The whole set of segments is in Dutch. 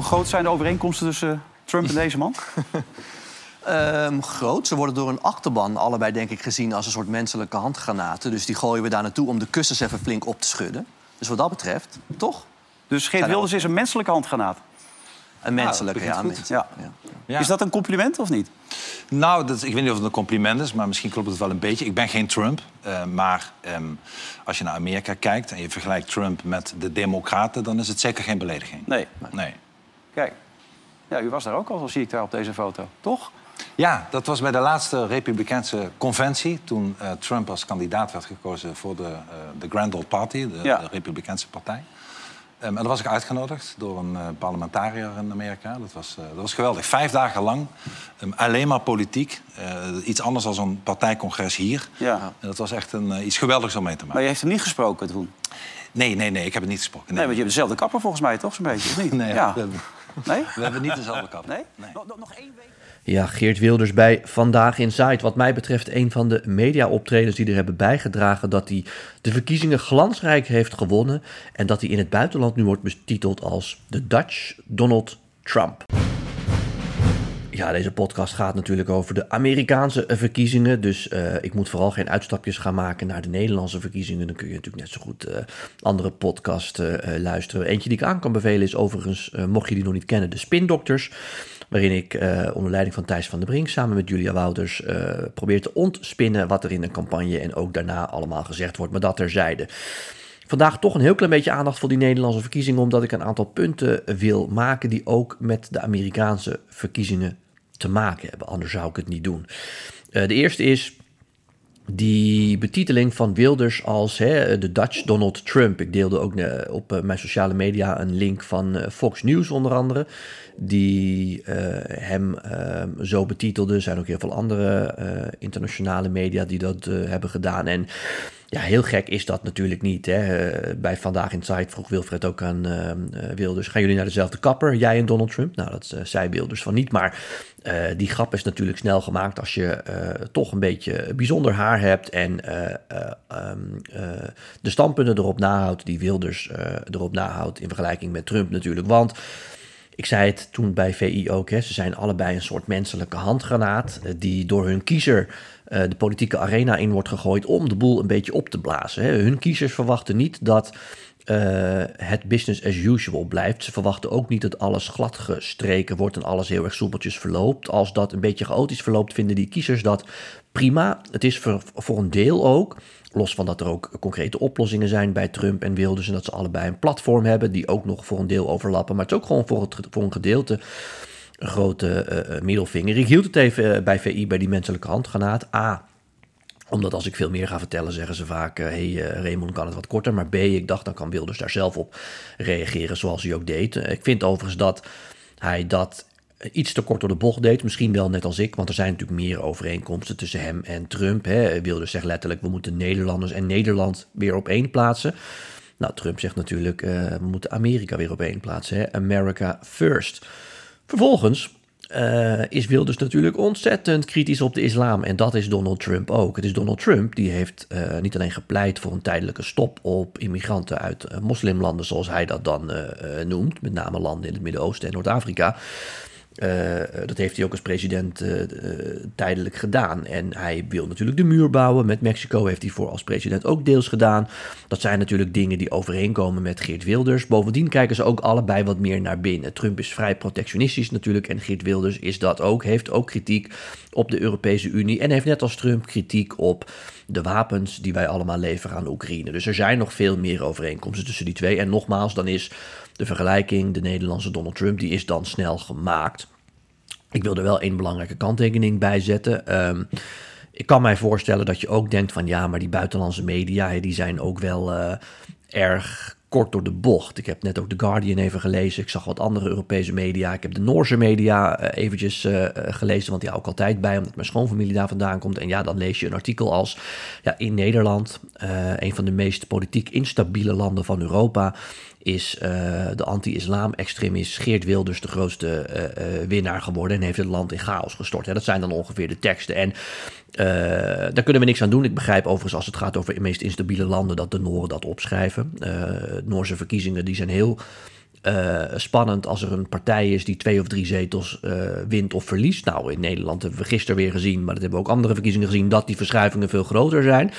Hoe groot zijn de overeenkomsten tussen Trump en deze man? Ehm, groot. Ze worden door een achterban allebei denk ik gezien als een soort menselijke handgranaten. Dus die gooien we daar naartoe om de kussens even flink op te schudden. Dus wat dat betreft, toch? Dus Geert Wilders is een menselijke handgranaat? Een menselijke, ja. mensen. Ja. Ja. Ja. Is dat een compliment of niet? Nou, dat, ik weet niet of het een compliment is, maar misschien klopt het wel een beetje. Ik ben geen Trump, eh, maar ehm, als je naar Amerika kijkt... en je vergelijkt Trump met de Democraten... dan is het zeker geen belediging. Nee. Nee. Kijk. Ja, u was daar ook al, zo zie ik daar op deze foto. Toch? Ja, dat was bij de laatste Republikeinse conventie... toen eh, Trump als kandidaat werd gekozen voor de, eh, de Grand Old Party... de, Ja. de Republikeinse partij. En daar was ik uitgenodigd door een eh, parlementariër in Amerika. Dat was, eh, dat was geweldig. Vijf dagen lang, ehm, alleen maar politiek. Eh, iets anders dan een partijcongres hier. Ja. En dat was echt een, eh, iets geweldigs om mee te maken. Maar je heeft hem niet gesproken toen? Nee, nee, nee, ik heb het niet gesproken. Nee, want je hebt dezelfde kapper volgens mij, toch? Zo'n beetje, of niet? Nee, Ja. We, hebben, Nee? we hebben niet dezelfde kap. Nee? Nog, nog- nog één week. Ja, Geert Wilders bij Vandaag Inside. Wat mij betreft een van de media-optredens die er hebben bijgedragen... dat hij de verkiezingen glansrijk heeft gewonnen... en dat hij in het buitenland nu wordt betiteld als de Dutch Donald Trump. Ja, deze podcast gaat natuurlijk over de Amerikaanse verkiezingen. Dus eh, ik moet vooral geen uitstapjes gaan maken naar de Nederlandse verkiezingen. Dan kun je natuurlijk net zo goed eh, andere podcasts eh, luisteren. Eentje die ik aan kan bevelen is overigens, mocht je die nog niet kennen, de Spindokters. Waarin ik onder leiding van Thijs van der Brink samen met Julia Wouters probeer te ontspinnen wat er in een campagne en ook daarna allemaal gezegd wordt. Maar dat terzijde. Vandaag toch een heel klein beetje aandacht voor die Nederlandse verkiezingen, omdat ik een aantal punten wil maken die ook met de Amerikaanse verkiezingen te maken hebben. Anders zou ik het niet doen. Eh, de eerste is die betiteling van Wilders als hè, de Dutch Donald Trump. Ik deelde ook eh, op eh, mijn sociale media een link van Fox News onder andere. Die hem zo betitelde. Er zijn ook heel veel andere internationale media die dat hebben gedaan. En ja, heel gek is dat natuurlijk niet. Hè. Eh, bij Vandaag in Site vroeg Wilfred ook aan eh, eh, Wilders... gaan jullie naar dezelfde kapper, jij en Donald Trump? Nou, dat zei Wilders van niet. Maar die grap is natuurlijk snel gemaakt... als je toch een beetje bijzonder haar hebt... en eh, eh, ehm, eh, de standpunten erop nahoudt... die Wilders erop nahoudt in vergelijking met Trump natuurlijk. Want... Ik zei het toen bij VI ook, hè, ze zijn allebei een soort menselijke handgranaat eh, die door hun kiezer eh, de politieke arena in wordt gegooid om de boel een beetje op te blazen. Hè. Hun kiezers verwachten niet dat eh, het business as usual blijft. Ze verwachten ook niet dat alles glad gestreken wordt en alles heel erg soepeltjes verloopt. Als dat een beetje chaotisch verloopt, vinden die kiezers dat prima. Het is voor, voor een deel ook, los van dat er ook concrete oplossingen zijn bij Trump en Wilders en dat ze allebei een platform hebben die ook nog voor een deel overlappen. Maar het is ook gewoon voor, voor een gedeelte een grote eh, eh, middelvinger. Ik hield het even eh, bij VI bij die menselijke handgranaat. A, omdat als ik veel meer ga vertellen, zeggen ze vaak: hé, hey, Raymond kan het wat korter. Maar B, ik dacht dan kan Wilders daar zelf op reageren, zoals hij ook deed. Ik vind overigens dat hij dat iets te kort door de bocht deed. Misschien wel net als ik, want er zijn natuurlijk meer overeenkomsten tussen hem en Trump. Hè. Wilders zegt letterlijk: we moeten Nederlanders en Nederland weer op één plaatsen. Nou, Trump zegt natuurlijk: eh, we moeten Amerika weer op één plaatsen. Hè. America first. Vervolgens eh, is Wilders natuurlijk ontzettend kritisch op de islam. En dat is Donald Trump ook. Het is Donald Trump die heeft eh, niet alleen gepleit voor een tijdelijke stop op immigranten uit eh, moslimlanden, zoals hij dat dan eh, eh, noemt, met name landen in het Midden-Oosten en Noord-Afrika. Eh, dat heeft hij ook als president eh, eh, tijdelijk gedaan. En hij wil natuurlijk de muur bouwen. Met Mexico heeft hij voor als president ook deels gedaan. Dat zijn natuurlijk dingen die overeenkomen met Geert Wilders. Bovendien kijken ze ook allebei wat meer naar binnen. Trump is vrij protectionistisch natuurlijk. En Geert Wilders is dat ook. Heeft ook kritiek op de Europese Unie. En heeft net als Trump kritiek op de wapens die wij allemaal leveren aan Oekraïne. Dus er zijn nog veel meer overeenkomsten tussen die twee. En nogmaals, dan is de vergelijking, de Nederlandse Donald Trump, die is dan snel gemaakt. Ik wil er wel één belangrijke kanttekening bij zetten. Ehm, ik kan mij voorstellen dat je ook denkt van ja, maar die buitenlandse media, die zijn ook wel eh, erg kort door de bocht. Ik heb net ook The Guardian even gelezen. Ik zag wat andere Europese media. Ik heb de Noorse media eh, eventjes eh, eh, gelezen, want die hou ik altijd bij, omdat mijn schoonfamilie daar vandaan komt. En ja, dan lees je een artikel als ja, in Nederland, een van de meest politiek instabiele landen van Europa, is de anti-islam-extremist Geert Wilders de grootste winnaar geworden en heeft het land in chaos gestort. Ja, dat zijn dan ongeveer de teksten. En eh, daar kunnen we niks aan doen. Ik begrijp overigens als het gaat over de meest instabiele landen dat de Nooren dat opschrijven. Eh Noorse verkiezingen die zijn heel eh, spannend als er een partij is die twee of drie zetels wint of verliest. Nou, in Nederland hebben we gisteren weer gezien, maar dat hebben we ook andere verkiezingen gezien, dat die verschuivingen veel groter zijn.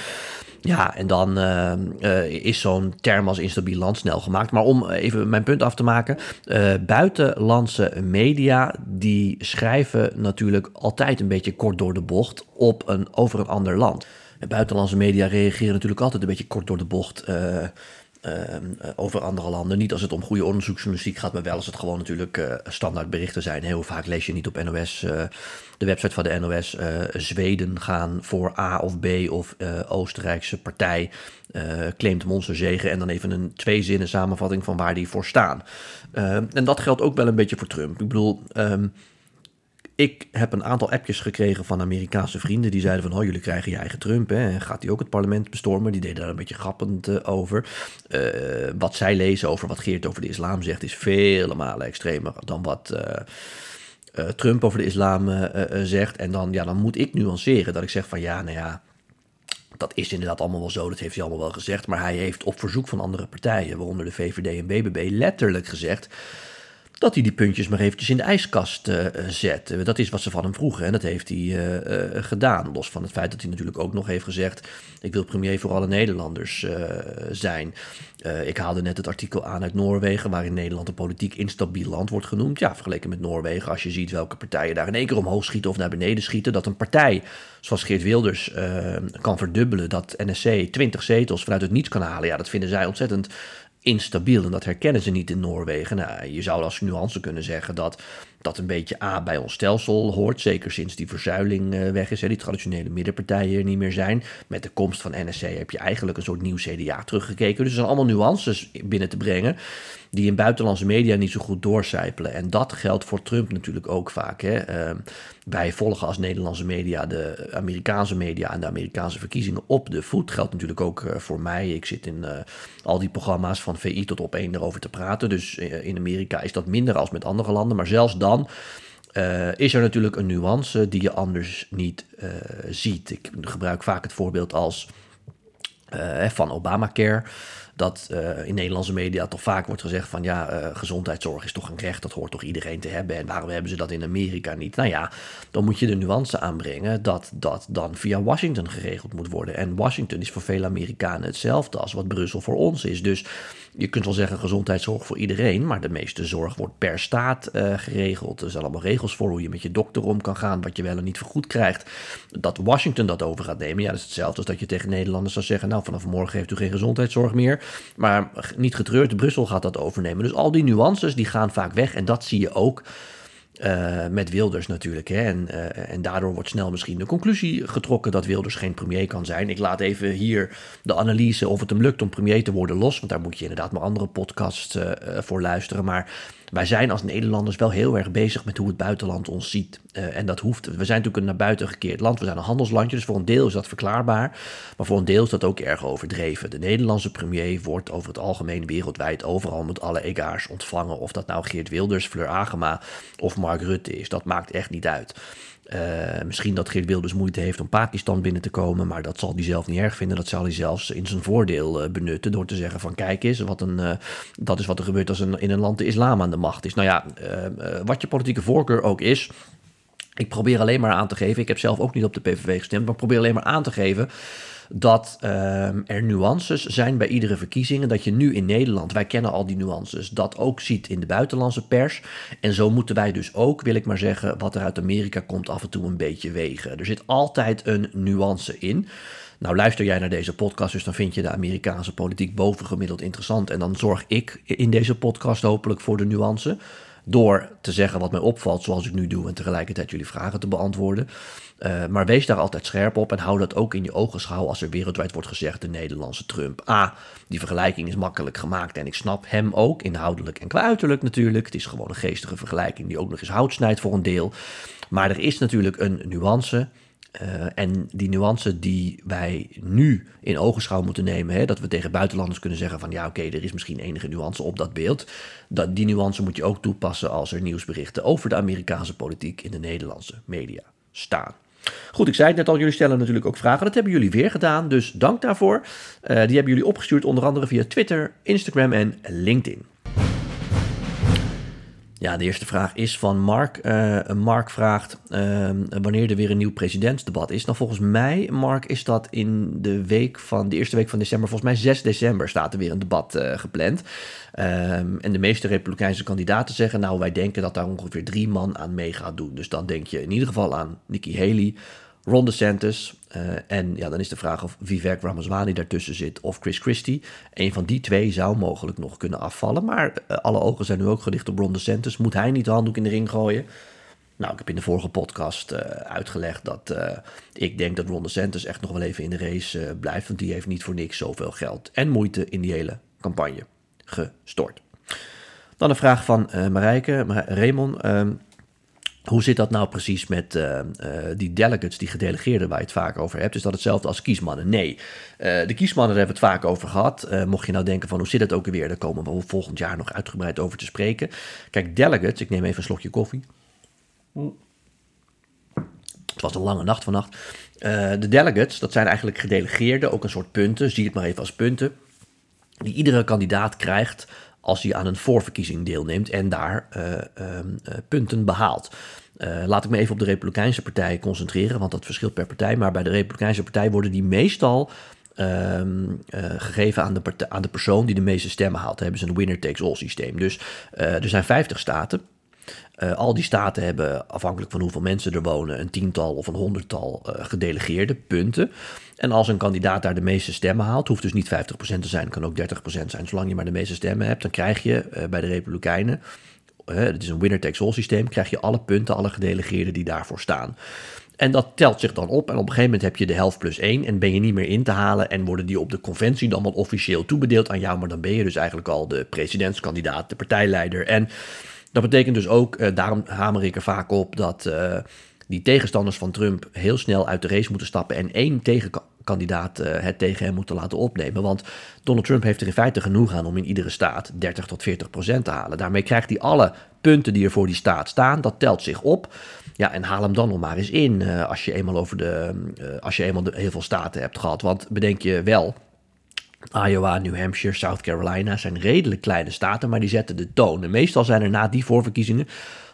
Ja, en dan uh, is zo'n term als instabiel land snel gemaakt. Maar om even mijn punt af te maken. buitenlandse media die schrijven natuurlijk altijd een beetje kort door de bocht op een, over een ander land. buitenlandse media reageren natuurlijk altijd een beetje kort door de bocht eh, over andere landen. Niet als het om goede onderzoeksjournalistiek gaat, maar wel als het gewoon natuurlijk uh, standaard berichten zijn. Heel vaak lees je niet op NOS, eh, de website van de NOS, Zweden gaan voor A of B of Oostenrijkse partij claimt monsterzegen en dan even een twee zinnen samenvatting van waar die voor staan. Ehm, en dat geldt ook wel een beetje voor Trump. Ik bedoel, ehm, ik heb een aantal appjes gekregen van Amerikaanse vrienden. Die zeiden van, oh, jullie krijgen je eigen Trump. Hè? Gaat hij ook het parlement bestormen? Die deden daar een beetje grappend uh, over. Uh, wat zij lezen over wat Geert over de islam zegt... is vele malen extremer dan wat... Uh, Trump over de islam zegt. En dan, ja, dan moet ik nuanceren dat ik zeg van ja, nou ja, dat is inderdaad allemaal wel zo, dat heeft hij allemaal wel gezegd. Maar hij heeft op verzoek van andere partijen, waaronder de VVD en BBB, letterlijk gezegd dat hij die puntjes maar eventjes in de ijskast uh, zet. Dat is wat ze van hem vroegen en dat heeft hij uh, gedaan. Los van het feit dat hij natuurlijk ook nog heeft gezegd... ik wil premier voor alle Nederlanders zijn. ik haalde net het artikel aan uit Noorwegen... waarin Nederland een politiek instabiel land wordt genoemd. Ja, vergeleken met Noorwegen, als je ziet welke partijen daar in één keer omhoog schieten... of naar beneden schieten, dat een partij zoals Geert Wilders kan verdubbelen... dat NSC 20 zetels vanuit het niets kan halen. Ja, dat vinden zij ontzettend instabiel. En dat herkennen ze niet in Noorwegen. Nou, je zou als nuance kunnen zeggen dat dat een beetje A bij ons stelsel hoort. Zeker sinds die verzuiling uh, weg is. Hè, die traditionele middenpartijen er niet meer zijn. Met de komst van NSC heb je eigenlijk een soort nieuw CDA teruggekeken. Dus er zijn allemaal nuances binnen te brengen die in buitenlandse media niet zo goed doorcijpelen. En dat geldt voor Trump natuurlijk ook vaak. Hè. Uh, wij volgen als Nederlandse media de Amerikaanse media en de Amerikaanse verkiezingen op de voet. Geldt natuurlijk ook uh, voor mij. Ik zit in uh, al die programma's van VI tot op één erover te praten. Dus in Amerika is dat minder als met andere landen. Maar zelfs dan is er natuurlijk een nuance die je anders niet ziet. Ik gebruik vaak het voorbeeld als van Obamacare dat uh, in Nederlandse media toch vaak wordt gezegd van ja, uh, gezondheidszorg is toch een recht, dat hoort toch iedereen te hebben. En waarom hebben ze dat in Amerika niet? Nou ja, dan moet je de nuance aanbrengen dat dat dan via Washington geregeld moet worden. En Washington is voor vele Amerikanen hetzelfde als wat Brussel voor ons is. Dus je kunt wel zeggen gezondheidszorg voor iedereen, maar de meeste zorg wordt per staat uh, geregeld. Er zijn allemaal regels voor hoe je met je dokter om kan gaan, wat je wel en niet vergoed krijgt. Dat Washington dat over gaat nemen, ja, dat is hetzelfde als dat je tegen Nederlanders zou zeggen, nou vanaf morgen heeft u geen gezondheidszorg meer. Maar niet getreurd, Brussel gaat dat overnemen. Dus al die nuances die gaan vaak weg en dat zie je ook uh, met Wilders natuurlijk. Hè. En, uh, en daardoor wordt snel misschien de conclusie getrokken dat Wilders geen premier kan zijn. Ik laat even hier de analyse of het hem lukt om premier te worden los. Want daar moet je inderdaad maar andere podcasts uh, voor luisteren. Maar wij zijn als Nederlanders wel heel erg bezig met hoe het buitenland ons ziet. Uh, en dat hoeft. We zijn natuurlijk een naar buiten gekeerd land. We zijn een handelslandje, dus voor een deel is dat verklaarbaar. Maar voor een deel is dat ook erg overdreven. De Nederlandse premier wordt over het algemeen wereldwijd overal met alle egaars ontvangen. Of dat nou Geert Wilders, Fleur Agema of Mark Rutte is. Dat maakt echt niet uit. Uh, misschien dat Geert Wilders moeite heeft om Pakistan binnen te komen, maar dat zal hij zelf niet erg vinden. Dat zal hij zelfs in zijn voordeel uh, benutten door te zeggen van kijk eens, wat een, uh, dat is wat er gebeurt als een, in een land de islam aan de macht is. Nou ja, wat je politieke voorkeur ook is, ik probeer alleen maar aan te geven, ik heb zelf ook niet op de PVV gestemd, maar ik probeer alleen maar aan te geven dat uh, er nuances zijn bij iedere verkiezing. En dat je nu in Nederland, wij kennen al die nuances, dat ook ziet in de buitenlandse pers. En zo moeten wij dus ook, wil ik maar zeggen, wat er uit Amerika komt, af en toe een beetje wegen. Er zit altijd een nuance in. Nou, luister jij naar deze podcast, dus dan vind je de Amerikaanse politiek bovengemiddeld interessant. En dan zorg ik in deze podcast hopelijk voor de nuance. Door te zeggen wat mij opvalt, zoals ik nu doe, en tegelijkertijd jullie vragen te beantwoorden. Uh, maar wees daar altijd scherp op en hou dat ook in je ogenschouw als er wereldwijd wordt gezegd de Nederlandse Trump. A, die vergelijking is makkelijk gemaakt en ik snap hem ook, inhoudelijk en qua uiterlijk natuurlijk. Het is gewoon een geestige vergelijking die ook nog eens hout snijdt voor een deel. Maar er is natuurlijk een nuance. Uh, en die nuance die wij nu in ogenschouw moeten nemen, hè, dat we tegen buitenlanders kunnen zeggen van ja oké, er is misschien enige nuance op dat beeld. Dat, die nuance moet je ook toepassen als er nieuwsberichten over de Amerikaanse politiek in de Nederlandse media staan. Goed, ik zei het net al, jullie stellen natuurlijk ook vragen. Dat hebben jullie weer gedaan, dus dank daarvoor. Uh, die hebben jullie opgestuurd onder andere via Twitter, Instagram en LinkedIn. Ja, de eerste vraag is van Mark. Uh, Mark vraagt uh, wanneer er weer een nieuw presidentsdebat is. Nou, volgens mij, Mark, is dat in de week van de eerste week van december. Volgens mij 6 december staat er weer een debat uh, gepland. Um, en de meeste Republikeinse kandidaten zeggen, nou, wij denken dat daar ongeveer drie man aan mee gaat doen. Dus dan denk je in ieder geval aan Nikki Haley, Ron DeSantis. Uh, en ja, dan is de vraag of Vivek Ramaswamy daartussen zit of Chris Christie. Een van die twee zou mogelijk nog kunnen afvallen. Maar uh, alle ogen zijn nu ook gericht op Ron DeSantis. Moet hij niet de handdoek in de ring gooien? Nou, ik heb in de vorige podcast uh, uitgelegd dat ik denk dat Ron DeSantis echt nog wel even in de race blijft. Want die heeft niet voor niks zoveel geld en moeite in die hele campagne gestort. Dan een vraag van Marijke, Raymond. Hoe zit dat nou precies met uh, uh, die delegates, die gedelegeerden waar je het vaak over hebt? Is dat hetzelfde als kiesmannen? Nee. Uh, de kiesmannen, hebben we het vaak over gehad. mocht je nou denken van hoe zit het ook alweer? Daar komen we volgend jaar nog uitgebreid over te spreken. Kijk, delegates, ik neem even een slokje koffie. Het was een lange nacht vannacht. de delegates, dat zijn eigenlijk gedelegeerden, ook een soort punten. Zie het maar even als punten. Die iedere kandidaat krijgt als hij aan een voorverkiezing deelneemt en daar uh, uh, punten behaalt. Uh, laat ik me even op de Republikeinse Partij concentreren, want dat verschilt per partij. Maar bij de Republikeinse Partij worden die meestal ehm, gegeven aan de, aan de persoon die de meeste stemmen haalt. Daar hebben ze een winner-takes-all systeem. Dus er zijn 50 staten. Uh, al die staten hebben, afhankelijk van hoeveel mensen er wonen, een tiental of een honderdtal uh, gedelegeerde punten. En als een kandidaat daar de meeste stemmen haalt, hoeft dus niet 50% te zijn, kan ook 30% zijn, zolang je maar de meeste stemmen hebt, dan krijg je uh, bij de Republikeinen, het is een winner-takes-all systeem, krijg je alle punten, alle gedelegeerden die daarvoor staan. En dat telt zich dan op. En op een gegeven moment heb je de helft plus één. En ben je niet meer in te halen. En worden die op de conventie dan wel officieel toebedeeld aan jou. Maar dan ben je dus eigenlijk al de presidentskandidaat, de partijleider. En dat betekent dus ook, uh, daarom hamer ik er vaak op, dat uh, die tegenstanders van Trump heel snel uit de race moeten stappen en één tegenkandidaat uh, het tegen hem moeten laten opnemen. Want Donald Trump heeft er in feite genoeg aan om in iedere staat 30 tot 40 procent te halen. Daarmee krijgt hij alle punten die er voor die staat staan, dat telt zich op. Ja, en haal hem dan nog maar eens in als je eenmaal over de, als je eenmaal heel veel staten hebt gehad. Want bedenk je wel, Iowa, New Hampshire, South Carolina zijn redelijk kleine staten, maar die zetten de toon. Meestal zijn er na die voorverkiezingen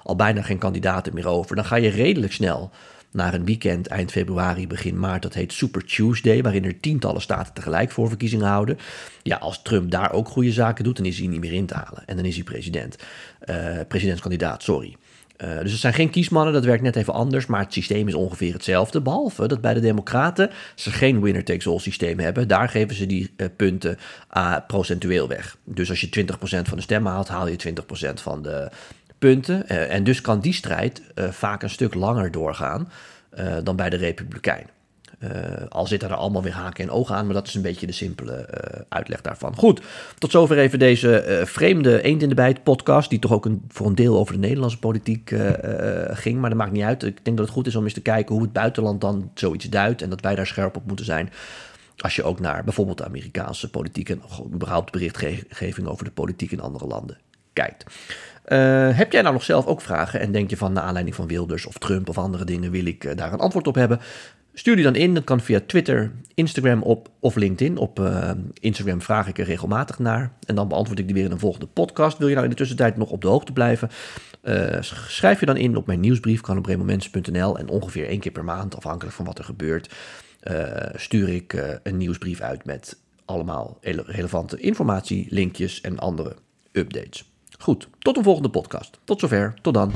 al bijna geen kandidaten meer over. Dan ga je redelijk snel naar een weekend eind februari, begin maart. Dat heet Super Tuesday, waarin er tientallen staten tegelijk voorverkiezingen houden. Ja, als Trump daar ook goede zaken doet, dan is hij niet meer in te halen. En dan is hij president. Uh, presidentskandidaat, sorry. Uh, dus het zijn geen kiesmannen, dat werkt net even anders, maar het systeem is ongeveer hetzelfde. Behalve dat bij de Democraten ze geen winner-takes-all systeem hebben. Daar geven ze die uh, punten uh, procentueel weg. Dus als je 20% van de stemmen haalt, haal je 20% van de punten. en dus kan die strijd vaak een stuk langer doorgaan dan bij de Republikeinen. Uh, al zitten er allemaal weer haken en ogen aan, maar dat is een beetje de simpele uh, uitleg daarvan. Goed, tot zover even deze uh, vreemde Eend in de Bijt podcast, die toch ook een, voor een deel over de Nederlandse politiek ging, maar dat maakt niet uit. Ik denk dat het goed is om eens te kijken hoe het buitenland dan zoiets duidt en dat wij daar scherp op moeten zijn. Als je ook naar bijvoorbeeld de Amerikaanse politiek en überhaupt berichtgeving over de politiek in andere landen kijkt. heb jij nou nog zelf ook vragen en denk je van naar aanleiding van Wilders of Trump of andere dingen wil ik daar een antwoord op hebben? Stuur die dan in. Dat kan via Twitter, Instagram op, of LinkedIn. Op uh, Instagram vraag ik er regelmatig naar. En dan beantwoord ik die weer in een volgende podcast. Wil je nou in de tussentijd nog op de hoogte blijven? Uh, schrijf je dan in op mijn nieuwsbrief, kan op bremomensen.nl. En ongeveer één keer per maand, afhankelijk van wat er gebeurt, uh, stuur ik een nieuwsbrief uit met allemaal relevante informatie, linkjes en andere updates. Goed, tot een volgende podcast. Tot zover, tot dan.